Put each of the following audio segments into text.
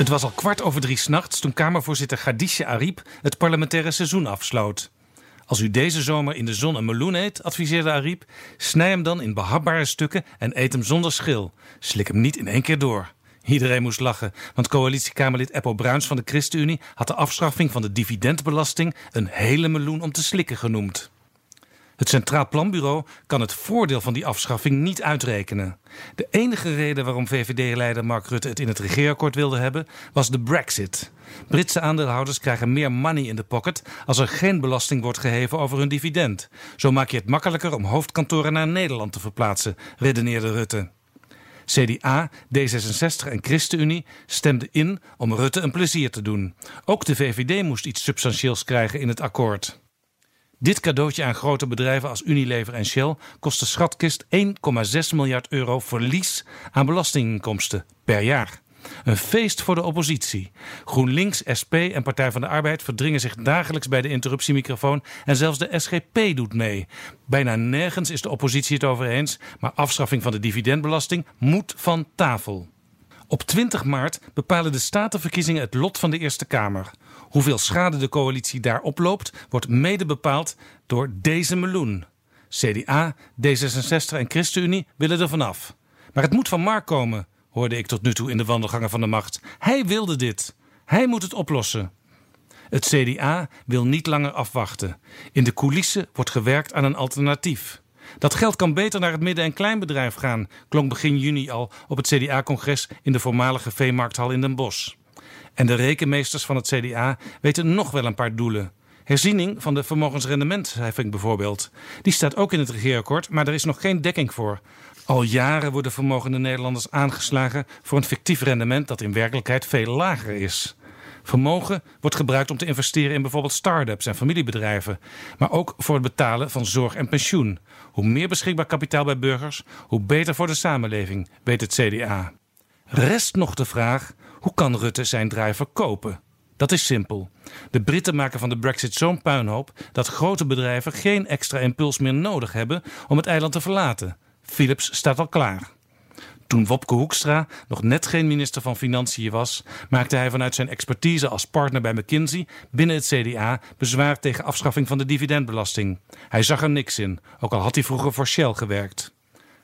Het was al kwart over drie s'nachts toen Kamervoorzitter Khadija Ariep het parlementaire seizoen afsloot. Als u deze zomer in de zon een meloen eet, adviseerde Ariep, snij hem dan in behapbare stukken en eet hem zonder schil. Slik hem niet in één keer door. Iedereen moest lachen, want coalitiekamerlid Eppo Bruins van de ChristenUnie had de afschaffing van de dividendbelasting een hele meloen om te slikken genoemd. Het Centraal Planbureau kan het voordeel van die afschaffing niet uitrekenen. De enige reden waarom VVD-leider Mark Rutte het in het regeerakkoord wilde hebben, was de Brexit. Britse aandeelhouders krijgen meer money in de pocket als er geen belasting wordt geheven over hun dividend. Zo maak je het makkelijker om hoofdkantoren naar Nederland te verplaatsen, redeneerde Rutte. CDA, D66 en ChristenUnie stemden in om Rutte een plezier te doen. Ook de VVD moest iets substantieels krijgen in het akkoord. Dit cadeautje aan grote bedrijven als Unilever en Shell kost de schatkist 1,6 miljard euro verlies aan belastinginkomsten per jaar. Een feest voor de oppositie. GroenLinks, SP en Partij van de Arbeid verdringen zich dagelijks bij de interruptiemicrofoon en zelfs de SGP doet mee. Bijna nergens is de oppositie het over eens, maar afschaffing van de dividendbelasting moet van tafel. Op 20 maart bepalen de statenverkiezingen het lot van de Eerste Kamer. Hoeveel schade de coalitie daar oploopt, wordt mede bepaald door deze meloen. CDA, D66 en ChristenUnie willen er vanaf. Maar het moet van Mark komen, hoorde ik tot nu toe in de wandelgangen van de macht. Hij wilde dit. Hij moet het oplossen. Het CDA wil niet langer afwachten. In de coulissen wordt gewerkt aan een alternatief. Dat geld kan beter naar het midden- en kleinbedrijf gaan, klonk begin juni al op het CDA-congres in de voormalige veemarkthal in Den Bosch. En de rekenmeesters van het CDA weten nog wel een paar doelen. Herziening van de vermogensrendementsheffing bijvoorbeeld. Die staat ook in het regeerakkoord, maar er is nog geen dekking voor. Al jaren worden vermogende Nederlanders aangeslagen voor een fictief rendement dat in werkelijkheid veel lager is. Vermogen wordt gebruikt om te investeren in bijvoorbeeld start-ups en familiebedrijven, maar ook voor het betalen van zorg en pensioen. Hoe meer beschikbaar kapitaal bij burgers, hoe beter voor de samenleving, weet het CDA. Rest nog de vraag: hoe kan Rutte zijn draai verkopen? Dat is simpel. De Britten maken van de Brexit zo'n puinhoop dat grote bedrijven geen extra impuls meer nodig hebben om het eiland te verlaten. Philips staat al klaar. Toen Wopke Hoekstra nog net geen minister van Financiën was, maakte hij vanuit zijn expertise als partner bij McKinsey binnen het CDA bezwaar tegen afschaffing van de dividendbelasting. Hij zag er niks in, ook al had hij vroeger voor Shell gewerkt.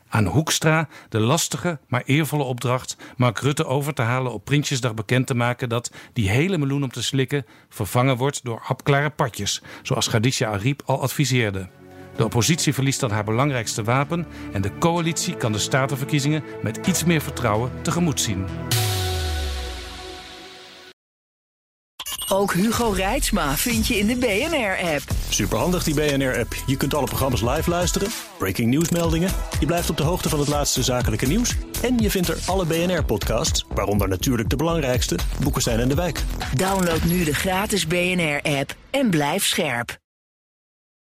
Aan Hoekstra de lastige, maar eervolle opdracht Mark Rutte over te halen op Prinsjesdag bekend te maken dat die hele meloen om te slikken vervangen wordt door hapklare patjes, zoals Khadija Ariep al adviseerde. De oppositie verliest dan haar belangrijkste wapen en de coalitie kan de statenverkiezingen met iets meer vertrouwen tegemoet zien. Ook Hugo Reitsma vind je in de BNR-app. Superhandig die BNR-app. Je kunt alle programma's live luisteren, breaking nieuwsmeldingen. Je blijft op de hoogte van het laatste zakelijke nieuws. En je vindt er alle BNR-podcasts, waaronder natuurlijk de belangrijkste, Boeken zijn in de wijk. Download nu de gratis BNR-app en blijf scherp.